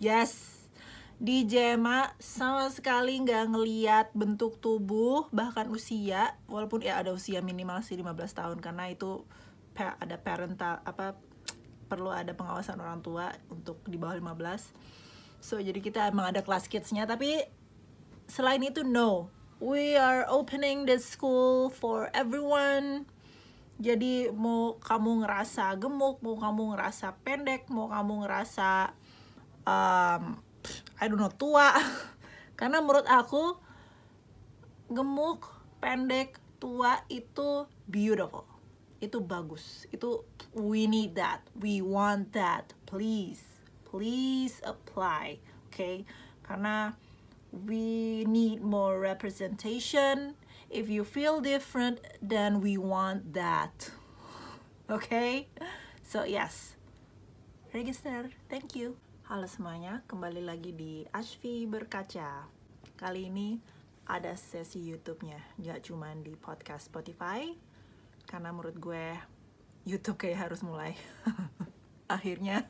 Yes, di JMA sama sekali nggak ngeliat bentuk tubuh bahkan usia walaupun ya ada usia minimal sih 15 tahun karena itu ada parental apa perlu ada pengawasan orang tua untuk di bawah 15 so jadi kita emang ada kelas kidsnya tapi selain itu no. We are opening the school for everyone. Jadi mau kamu ngerasa gemuk mau kamu ngerasa pendek mau kamu ngerasa um, I don't know tua. Karena menurut aku gemuk pendek tua itu beautiful. Itu bagus. Itu we need that. We want that. Please. Please apply. Okay? Karena we need more representation. If you feel different then we want that. Okay? So yes. Register. Thank you halo semuanya kembali lagi di Ashfi berkaca. Kali ini ada sesi YouTube-nya nggak cuman di podcast Spotify karena menurut gue YouTube kayak harus mulai. Akhirnya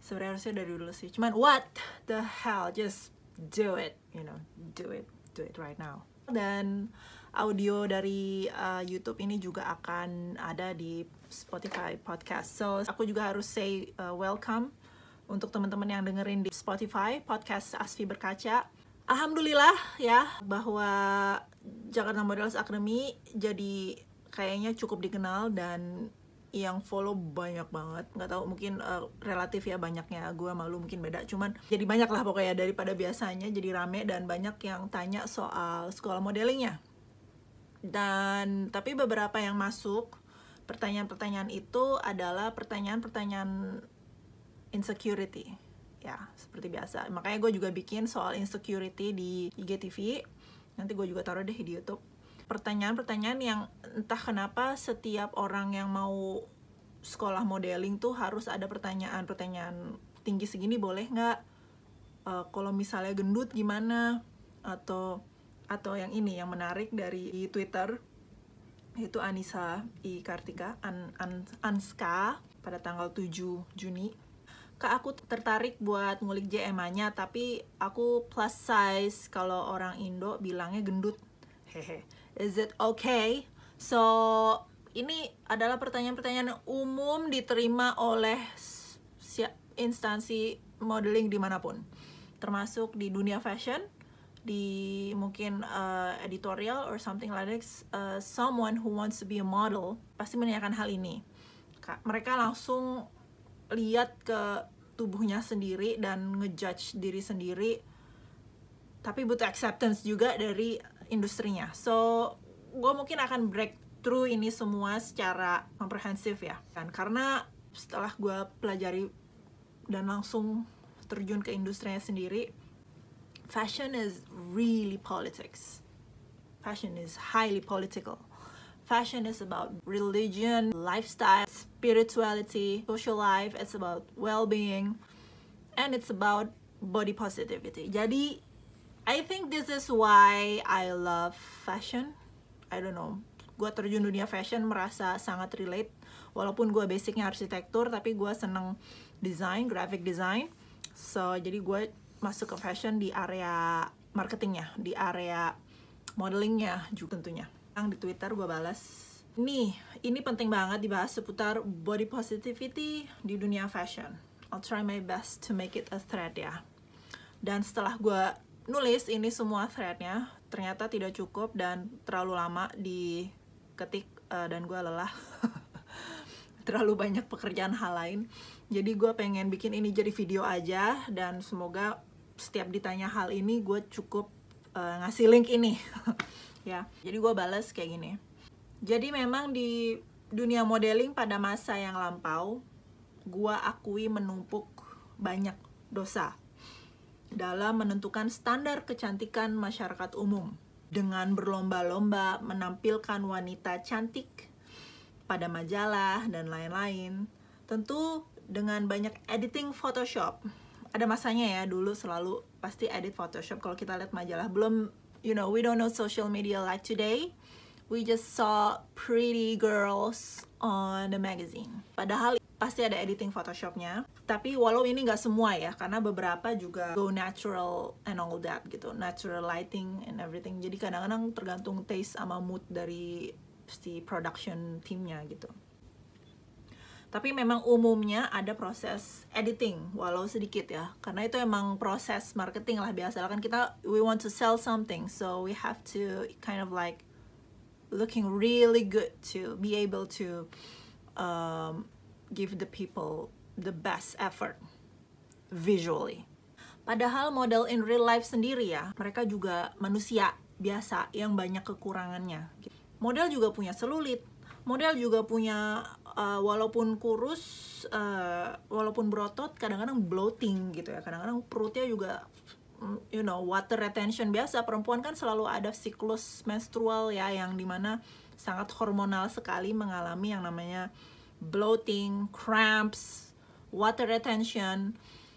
sebenarnya harusnya dari dulu sih. Cuman what the hell just do it you know do it do it right now. Dan audio dari uh, YouTube ini juga akan ada di Spotify podcast. So aku juga harus say uh, welcome untuk teman-teman yang dengerin di Spotify podcast Asfi berkaca. Alhamdulillah ya bahwa Jakarta Models Academy jadi kayaknya cukup dikenal dan yang follow banyak banget. Nggak tahu mungkin uh, relatif ya banyaknya. Gue malu mungkin beda cuman jadi banyak lah pokoknya daripada biasanya jadi rame dan banyak yang tanya soal sekolah modelingnya. Dan tapi beberapa yang masuk pertanyaan-pertanyaan itu adalah pertanyaan-pertanyaan insecurity. Ya seperti biasa. Makanya gue juga bikin soal insecurity di IGTV nanti gue juga taruh deh di YouTube. Pertanyaan-pertanyaan yang entah kenapa setiap orang yang mau sekolah modeling tuh harus ada pertanyaan-pertanyaan tinggi segini boleh nggak? Uh, kalau misalnya gendut gimana? Atau atau yang ini yang menarik dari Twitter itu Anissa I Kartika An, An, Anska pada tanggal 7 Juni Kak aku tertarik buat ngulik JMA-nya tapi aku plus size kalau orang Indo bilangnya gendut. Hehe. Is it okay? So ini adalah pertanyaan-pertanyaan umum diterima oleh instansi modeling di mana pun. Termasuk di dunia fashion di mungkin uh, editorial or something like this uh, someone who wants to be a model pasti menanyakan hal ini. Mereka langsung lihat ke tubuhnya sendiri dan ngejudge diri sendiri tapi butuh acceptance juga dari industrinya. So gue mungkin akan breakthrough ini semua secara komprehensif ya. Kan karena setelah gue pelajari dan langsung terjun ke industrinya sendiri fashion is really politics. Fashion is highly political Fashion is about religion, lifestyle, spirituality, social life. It's about well-being, and it's about body positivity. Jadi, I think this is why I love fashion. I don't know. Gue terjun dunia fashion merasa sangat relate. Walaupun gue basicnya arsitektur, tapi gue seneng design, graphic design. So, jadi gue masuk ke fashion di area marketingnya, di area modelingnya juga tentunya yang di Twitter gue balas nih ini penting banget dibahas seputar body positivity di dunia fashion. I'll try my best to make it a thread ya. Dan setelah gue nulis ini semua threadnya ternyata tidak cukup dan terlalu lama diketik uh, dan gue lelah. Terlalu banyak pekerjaan hal lain. Jadi gue pengen bikin ini jadi video aja dan semoga setiap ditanya hal ini gue cukup uh, ngasih link ini. Ya jadi gue balas kayak gini. Jadi memang di dunia modeling pada masa yang lampau gue akui menumpuk banyak dosa dalam menentukan standar kecantikan masyarakat umum dengan berlomba-lomba menampilkan wanita cantik pada majalah dan lain-lain. Tentu dengan banyak editing Photoshop. Ada masanya ya dulu selalu pasti edit Photoshop. Kalau kita lihat majalah belum you know, we don't know social media like today. We just saw pretty girls on the magazine. Padahal pasti ada editing Photoshopnya. Tapi walau ini nggak semua ya karena beberapa juga go natural and all that gitu. Natural lighting and everything. Jadi kadang-kadang tergantung taste sama mood dari si production timnya gitu tapi memang umumnya ada proses editing walau sedikit ya karena itu emang proses marketing lah biasa kan kita we want to sell something so we have to kind of like looking really good to be able to um, give the people the best effort visually. Padahal model in real life sendiri ya, mereka juga manusia biasa yang banyak kekurangannya. Model juga punya selulit, model juga punya uh, walaupun kurus, uh, walaupun berotot, kadang-kadang bloating gitu ya. Kadang-kadang perutnya juga mm, you know water retention biasa perempuan kan selalu ada siklus menstrual ya yang di mana sangat hormonal sekali mengalami yang namanya bloating, cramps, water retention,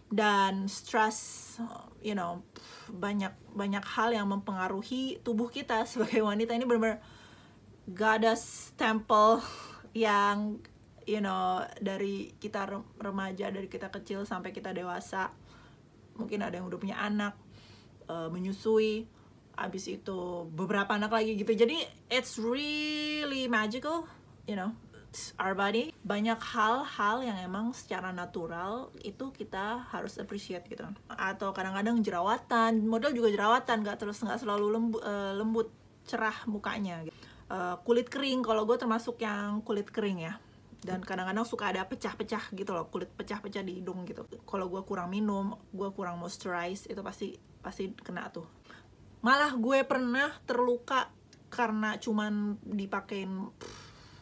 dan stress, you know, banyak banyak hal yang mempengaruhi tubuh kita sebagai wanita ini benar-benar goddess temple yang you know dari kita remaja dari kita kecil sampai kita dewasa mungkin ada yang udah punya anak uh, menyusui abis itu beberapa anak lagi gitu. Jadi it's really magical you know our body. Banyak hal-hal yang emang secara natural itu kita harus appreciate gitu. Atau kadang-kadang jerawatan model juga jerawatan nggak terus nggak selalu lembut, uh, lembut cerah mukanya gitu. uh, kulit kering kalau gue termasuk yang kulit kering ya dan kadang-kadang suka ada pecah-pecah gitu loh kulit pecah-pecah di hidung gitu. Kalau gue kurang minum gue kurang moisturize itu pasti pasti kena tuh. Malah gue pernah terluka karena cuman dipakein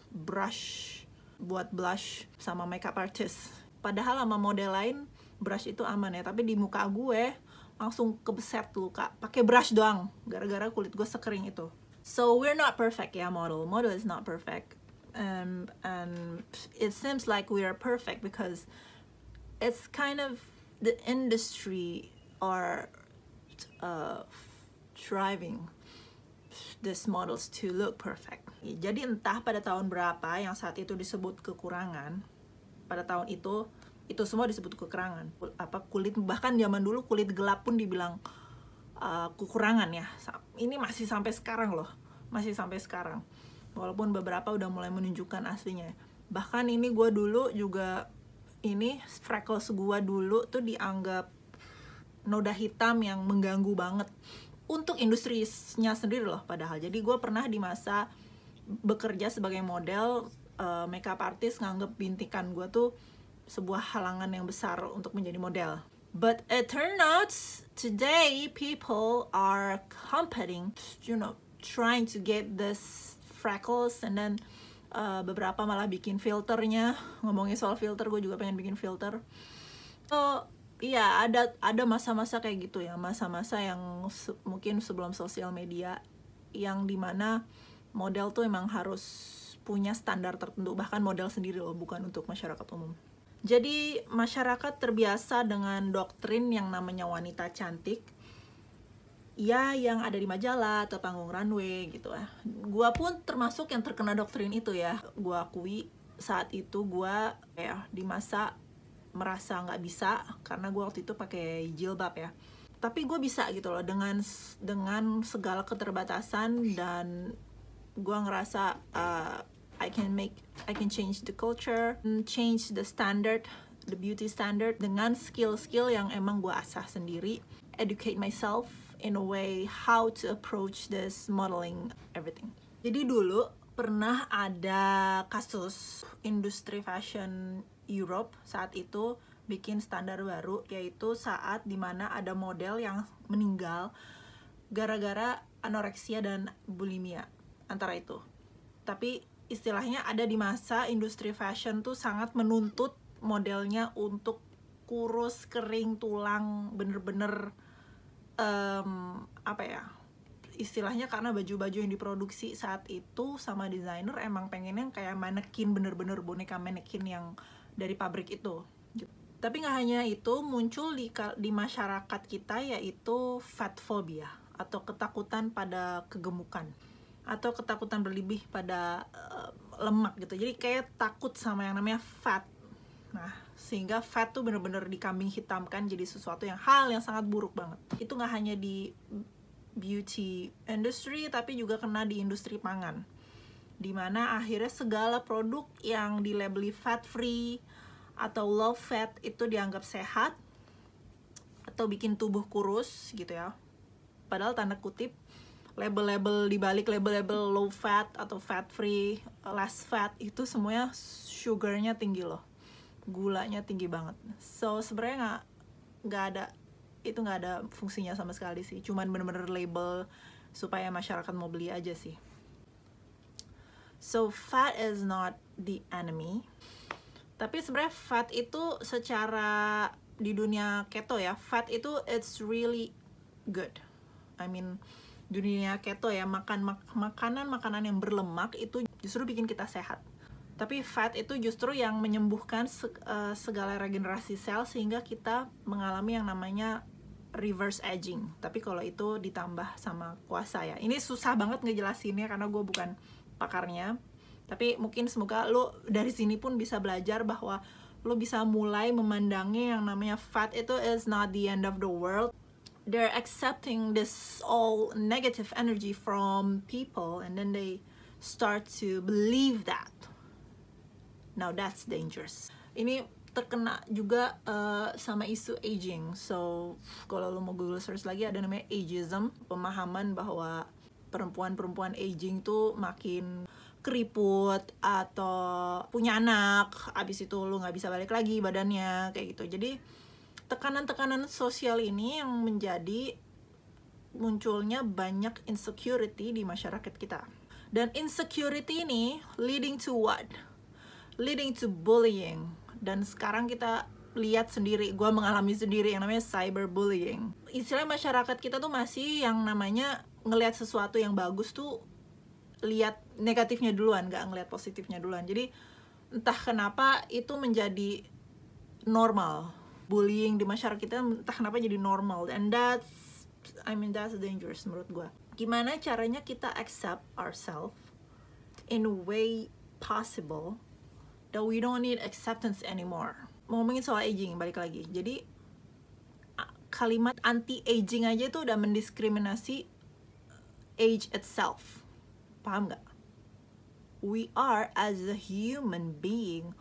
brush buat blush sama makeup artist. Padahal sama model lain brush itu aman ya. Tapi di muka gue langsung kebeset luka. Pakai brush doang gara-gara kulit gue sekering itu. So we're not perfect ya model. Model is not perfect um, and it seems like we are perfect because it's kind of the industry are uh, driving these models to look perfect jadi entah pada tahun berapa yang saat itu disebut kekurangan, pada tahun itu itu semua disebut kekurangan. Apa kulit bahkan zaman dulu kulit gelap pun dibilang uh, kekurangan ya. Ini masih sampai sekarang loh, masih sampai sekarang. Walaupun beberapa udah mulai menunjukkan aslinya. Bahkan ini gue dulu juga ini freckles gue dulu tuh dianggap noda hitam yang mengganggu banget untuk industrinya sendiri loh padahal jadi gue pernah di masa bekerja sebagai model uh, makeup artist nganggep bintikan gue tuh sebuah halangan yang besar untuk menjadi model. But it turns out today people are competing, you know, trying to get this freckles and then uh, beberapa malah bikin filternya. Ngomongin soal filter, gue juga pengen bikin filter. So iya ada ada masa-masa kayak gitu ya, masa-masa yang se mungkin sebelum sosial media yang di mana model tuh emang harus punya standar tertentu bahkan model sendiri loh bukan untuk masyarakat umum jadi masyarakat terbiasa dengan doktrin yang namanya wanita cantik ya yang ada di majalah atau panggung runway gitu. Ya gua pun termasuk yang terkena doktrin itu ya. Gua akui saat itu gua ya di masa merasa nggak bisa karena gua waktu itu pakai jilbab ya. Tapi gue bisa gitu loh dengan dengan segala keterbatasan dan gue ngerasa uh, I can make I can change the culture change the standard the beauty standard dengan skill-skill yang emang gue asah sendiri. Educate myself in a way how to approach this modeling everything. Jadi dulu pernah ada kasus industri fashion Europe saat itu bikin standar baru yaitu saat di mana ada model yang meninggal gara-gara anoreksia dan bulimia antara itu. Tapi istilahnya ada di masa industri fashion tuh sangat menuntut modelnya untuk kurus kering tulang bener-bener um, apa ya istilahnya karena baju-baju yang diproduksi saat itu sama desainer emang pengennya kayak manekin bener-bener boneka manekin yang dari pabrik itu tapi nggak hanya itu muncul di di masyarakat kita yaitu fat phobia atau ketakutan pada kegemukan atau ketakutan berlebih pada uh, lemak gitu. Jadi kayak takut sama yang namanya fat. Nah sehingga fat tuh bener-bener dikambing hitamkan jadi sesuatu yang hal yang sangat buruk banget. Itu nggak hanya di beauty industry tapi juga kena di industri pangan. Di mana akhirnya segala produk yang dilabeli fat free atau low fat itu dianggap sehat atau bikin tubuh kurus gitu ya. Padahal tanda kutip label-label dibalik label-label low fat atau fat free less fat itu semuanya sugarnya tinggi loh gulanya tinggi banget. So sebenarnya nggak nggak ada itu nggak ada fungsinya sama sekali sih. Cuman bener-bener label supaya masyarakat mau beli aja sih. So fat is not the enemy. Tapi sebenarnya fat itu secara di dunia keto ya fat itu it's really good. I mean dunia keto ya makan mak makanan makanan yang berlemak itu justru bikin kita sehat tapi fat itu justru yang menyembuhkan se uh, segala regenerasi sel sehingga kita mengalami yang namanya reverse aging. Tapi kalau itu ditambah sama kuasa ya. Ini susah banget ngejelasinnya karena gue bukan pakarnya. Tapi mungkin semoga lo dari sini pun bisa belajar bahwa lo bisa mulai memandangnya yang namanya fat. Itu is not the end of the world. They're accepting this all negative energy from people and then they start to believe that now that's dangerous. Ini terkena juga uh, sama isu aging. So kalau lo mau google search lagi ada namanya ageism pemahaman bahwa perempuan-perempuan aging tuh makin keriput atau punya anak abis itu lu nggak bisa balik lagi badannya kayak gitu. Jadi tekanan-tekanan sosial ini yang menjadi munculnya banyak insecurity di masyarakat kita. Dan insecurity ini leading to what leading to bullying. Dan sekarang kita lihat sendiri gue mengalami sendiri yang namanya cyberbullying. Istilah masyarakat kita tuh masih yang namanya ngelihat sesuatu yang bagus tuh lihat negatifnya duluan nggak ngeliat positifnya duluan. Jadi entah kenapa itu menjadi normal. Bullying di masyarakat kita entah kenapa jadi normal. And that's I mean that's dangerous menurut gue gimana caranya kita accept ourselves in a way possible that we don't need acceptance anymore. Ngomongin soal aging balik lagi. Jadi kalimat anti aging aja itu udah mendiskriminasi age itself. Paham nggak? We are as a human being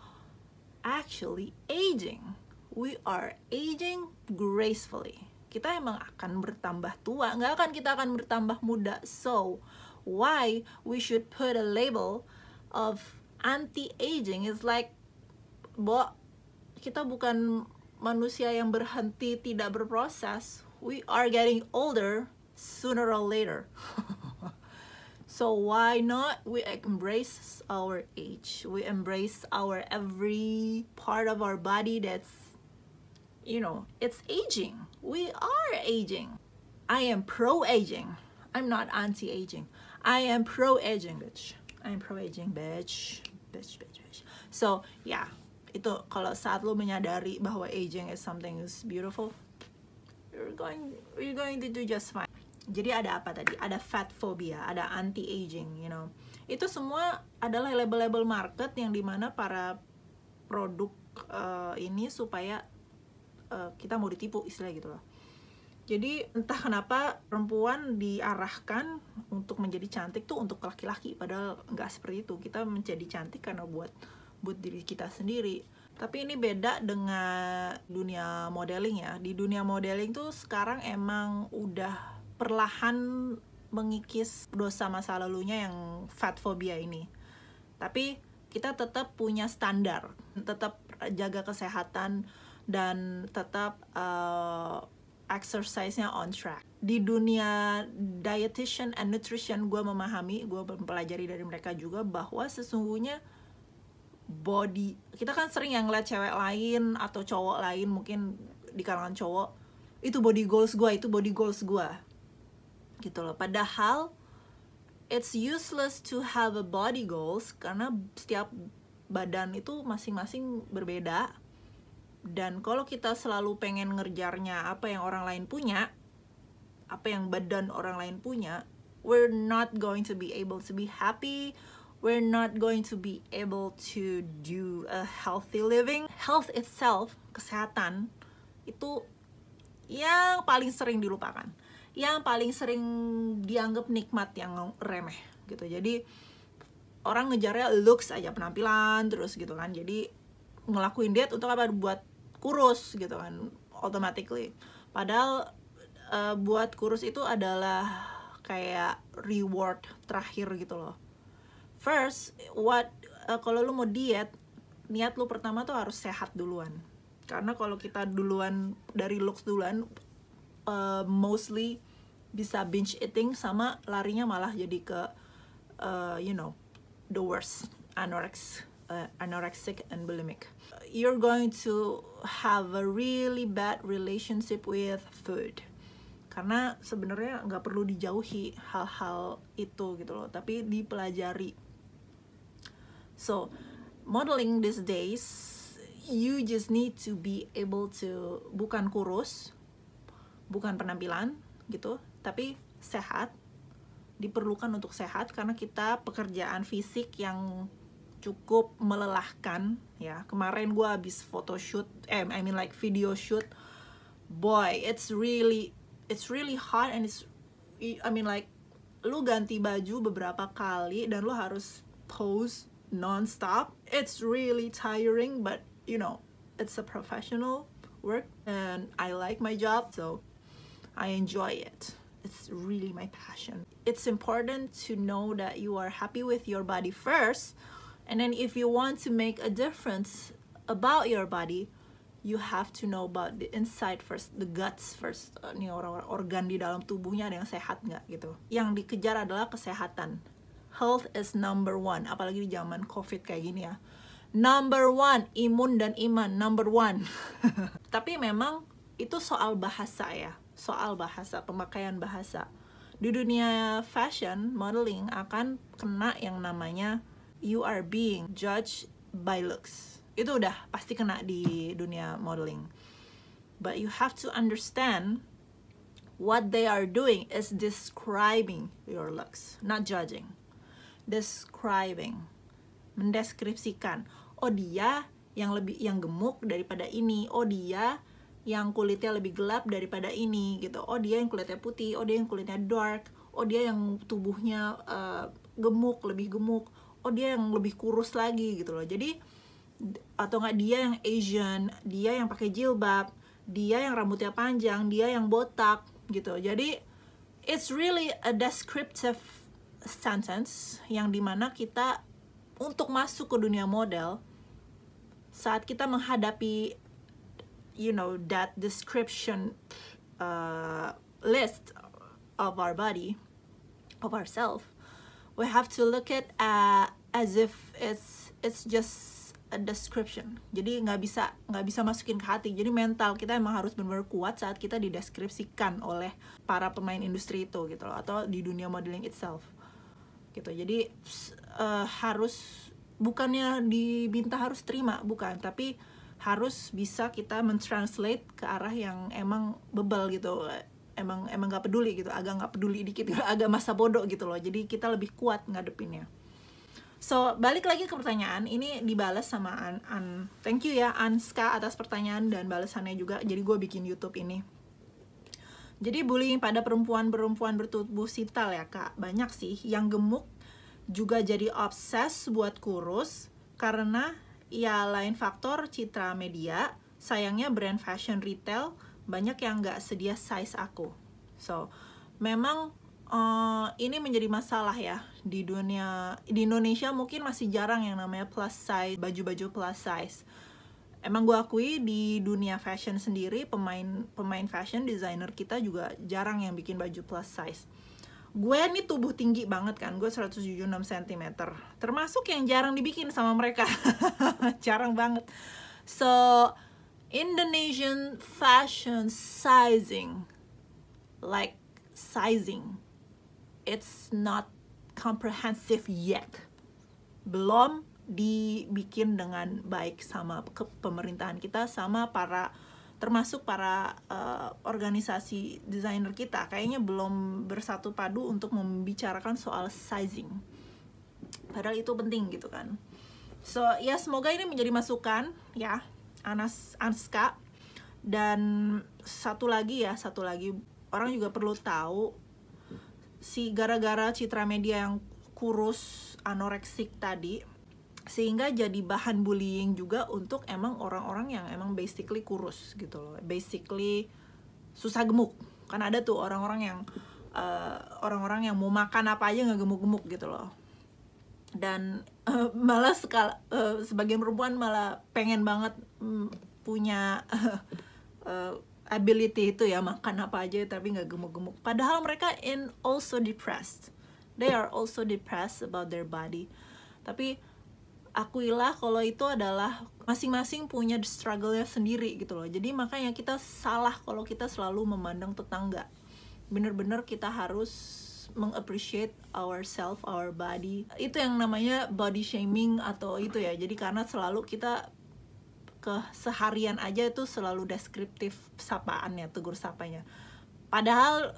actually aging. We are aging gracefully. Kita emang akan bertambah tua. Nggak akan kita akan bertambah muda. So why we should put a label of anti-aging is like bahwa kita bukan manusia yang berhenti tidak berproses we are getting older sooner or later So why not we embrace our age? We embrace our every part of our body that's you know, it's aging. We are aging. I am pro-aging. I'm not anti-aging. I am pro-aging, bitch. I'm pro-aging, bitch. Bitch, bitch, bitch. So, yeah. Itu kalau saat lo menyadari bahwa aging is something is beautiful, you're going you're going to do just fine jadi ada apa tadi ada fat phobia ada anti aging you know itu semua adalah label-label market yang di mana para produk uh, ini supaya uh, kita mau ditipu istilah gitu loh jadi entah kenapa perempuan diarahkan untuk menjadi cantik tuh untuk laki-laki padahal nggak seperti itu. Kita menjadi cantik karena buat buat diri kita sendiri. Tapi ini beda dengan dunia modeling ya. Di dunia modeling tuh sekarang emang udah perlahan mengikis dosa masa lalunya yang fat phobia ini. Tapi kita tetap punya standar, tetap jaga kesehatan dan tetap uh, exercise-nya on track. Di dunia dietitian and nutrition, gue memahami, gue mempelajari dari mereka juga bahwa sesungguhnya body kita kan sering yang ngeliat cewek lain atau cowok lain mungkin di kalangan cowok itu body goals gue itu body goals gue gitu loh. Padahal it's useless to have a body goals karena setiap badan itu masing-masing berbeda dan kalau kita selalu pengen ngerjarnya apa yang orang lain punya apa yang badan orang lain punya we're not going to be able to be happy. We're not going to be able to do a healthy living. Health itself kesehatan itu yang paling sering dilupakan. Yang paling sering dianggap nikmat yang remeh gitu. Jadi orang ngejarnya looks aja penampilan terus gitu kan. Jadi ngelakuin diet untuk apa? Buat kurus gitu kan automatically. Padahal uh, buat kurus itu adalah kayak reward terakhir gitu loh. First what uh, kalau lu mau diet niat lu pertama tuh harus sehat duluan. Karena kalau kita duluan dari looks duluan uh, mostly bisa binge eating sama larinya malah jadi ke uh, you know the worst anorex uh, anorexic and bulimic. You're going to have a really bad relationship with food. Karena sebenarnya nggak perlu dijauhi hal-hal itu gitu loh tapi dipelajari. So modeling these days you just need to be able to bukan kurus bukan penampilan gitu tapi sehat. Diperlukan untuk sehat karena kita pekerjaan fisik yang cukup melelahkan ya. Kemarin gue habis photoshoot eh I mean like video shoot. Boy it's really it's really hot and it's I mean like lu ganti baju beberapa kali dan lu harus pose non-stop. It's really tiring but you know it's a professional work and I like my job so I enjoy it. It's really my passion. It's important to know that you are happy with your body first and then if you want to make a difference about your body you have to know about the inside first the guts first. Uh, nih orang-orang organ di dalam tubuhnya ada yang sehat nggak gitu. Yang dikejar adalah kesehatan. Health is number one apalagi di zaman covid kayak gini ya. Number one imun dan iman number one. Tapi memang itu soal bahasa ya soal bahasa, pemakaian bahasa. Di dunia fashion, modeling akan kena yang namanya you are being judged by looks. Itu udah pasti kena di dunia modeling. But you have to understand what they are doing is describing your looks, not judging. Describing, mendeskripsikan. Oh dia yang lebih yang gemuk daripada ini. Oh dia yang kulitnya lebih gelap daripada ini gitu oh dia yang kulitnya putih oh dia yang kulitnya dark oh dia yang tubuhnya uh, gemuk lebih gemuk oh dia yang lebih kurus lagi gitu loh. Jadi atau nggak dia yang Asian dia yang pakai jilbab dia yang rambutnya panjang dia yang botak gitu. Jadi it's really a descriptive sentence yang di mana kita untuk masuk ke dunia model saat kita menghadapi you know that description uh, list of our body of ourselves we have to look at uh, as if it's it's just a description. Jadi nggak bisa nggak bisa masukin ke hati. Jadi mental kita emang harus benar-benar kuat saat kita dideskripsikan oleh para pemain industri itu gitu loh atau di dunia modeling itself. Gitu. Jadi uh, harus bukannya diminta harus terima bukan. Tapi harus bisa kita mentranslate ke arah yang emang bebel gitu emang emang nggak peduli gitu agak nggak peduli dikit agak masa bodoh gitu loh. Jadi kita lebih kuat ngadepinnya. So balik lagi ke pertanyaan ini dibalas sama An, An thank you ya Anska atas pertanyaan dan balasannya juga. Jadi gue bikin YouTube ini. Jadi bullying pada perempuan-perempuan bertubuh sital ya kak. Banyak sih. Yang gemuk juga jadi obses buat kurus karena ya lain faktor citra media. Sayangnya brand fashion retail banyak yang nggak sedia size aku. So memang uh, ini menjadi masalah ya di dunia di Indonesia mungkin masih jarang yang namanya plus size baju-baju plus size. Emang gue akui di dunia fashion sendiri pemain pemain fashion designer kita juga jarang yang bikin baju plus size. Gue nih tubuh tinggi banget kan gue 176 cm termasuk yang jarang dibikin sama mereka. Jarang banget. So Indonesian fashion sizing. Like sizing. It's not comprehensive yet. Belum dibikin dengan baik sama pemerintahan kita sama para termasuk para uh, organisasi desainer kita. Kayaknya belum bersatu padu untuk membicarakan soal sizing. Padahal itu penting gitu kan. So ya semoga ini menjadi masukan ya Anas Anska. Dan satu lagi ya satu lagi. Orang juga perlu tahu si gara-gara citra media yang kurus anoreksik tadi sehingga jadi bahan bullying juga untuk emang orang-orang yang emang basically kurus gitu loh. Basically susah gemuk. Kan ada tuh orang-orang yang orang orang-orang yang mau makan apa aja nggak gemuk-gemuk gitu loh dan uh, malah sekal uh, sebagian perempuan malah pengen banget um, punya uh, ability itu ya makan apa aja tapi nggak gemuk-gemuk. Padahal mereka in also depressed. They are also depressed about their body. Tapi akuilah kalau itu adalah masing-masing punya struggle-nya sendiri gitu loh. Jadi makanya kita salah kalau kita selalu memandang tetangga. Bener-bener kita harus mengappreciate ourself, our body. Itu yang namanya body shaming atau itu ya. Jadi karena selalu kita ke seharian aja itu selalu deskriptif sapaannya tegur sapanya padahal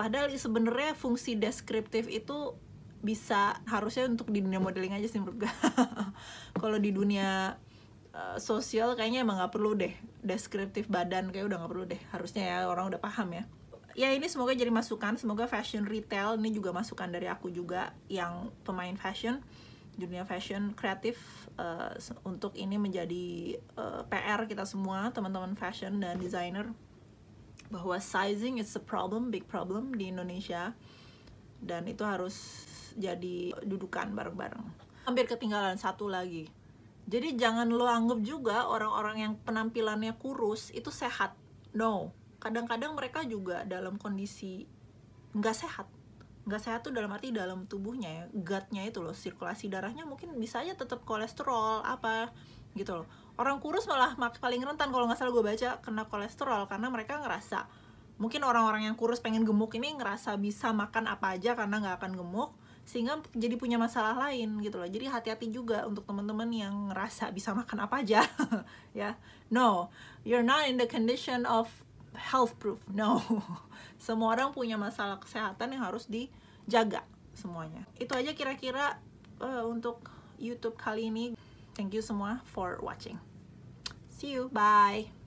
padahal sebenarnya fungsi deskriptif itu bisa harusnya untuk di dunia modeling aja sih menurut gue kalau di dunia uh, sosial kayaknya emang nggak perlu deh deskriptif badan kayak udah nggak perlu deh harusnya ya orang udah paham ya ya ini semoga jadi masukan. Semoga fashion retail ini juga masukan dari aku juga yang pemain fashion dunia fashion kreatif uh, untuk ini menjadi uh, eh, PR kita semua teman-teman fashion dan designer bahwa sizing is a problem big problem di Indonesia. Dan itu harus jadi dudukan bareng-bareng. Hampir ketinggalan satu lagi. Jadi jangan lo anggap juga orang-orang yang penampilannya kurus itu sehat. No kadang-kadang mereka juga dalam kondisi nggak sehat. Nggak sehat tuh dalam arti dalam tubuhnya ya gutnya itu loh sirkulasi darahnya mungkin bisa aja tetap kolesterol apa gitu loh. Orang kurus malah paling rentan kalau nggak salah gue baca kena kolesterol karena mereka ngerasa mungkin orang-orang yang kurus pengen gemuk ini ngerasa bisa makan apa aja karena nggak akan gemuk sehingga jadi punya masalah lain gitu loh. Jadi hati-hati juga untuk teman-teman yang ngerasa bisa makan apa aja ya. No you're not in the condition of health proof. No. Semua orang punya masalah kesehatan yang harus dijaga semuanya. Itu aja kira-kira uh, untuk YouTube kali ini. Thank you semua for watching. See you. Bye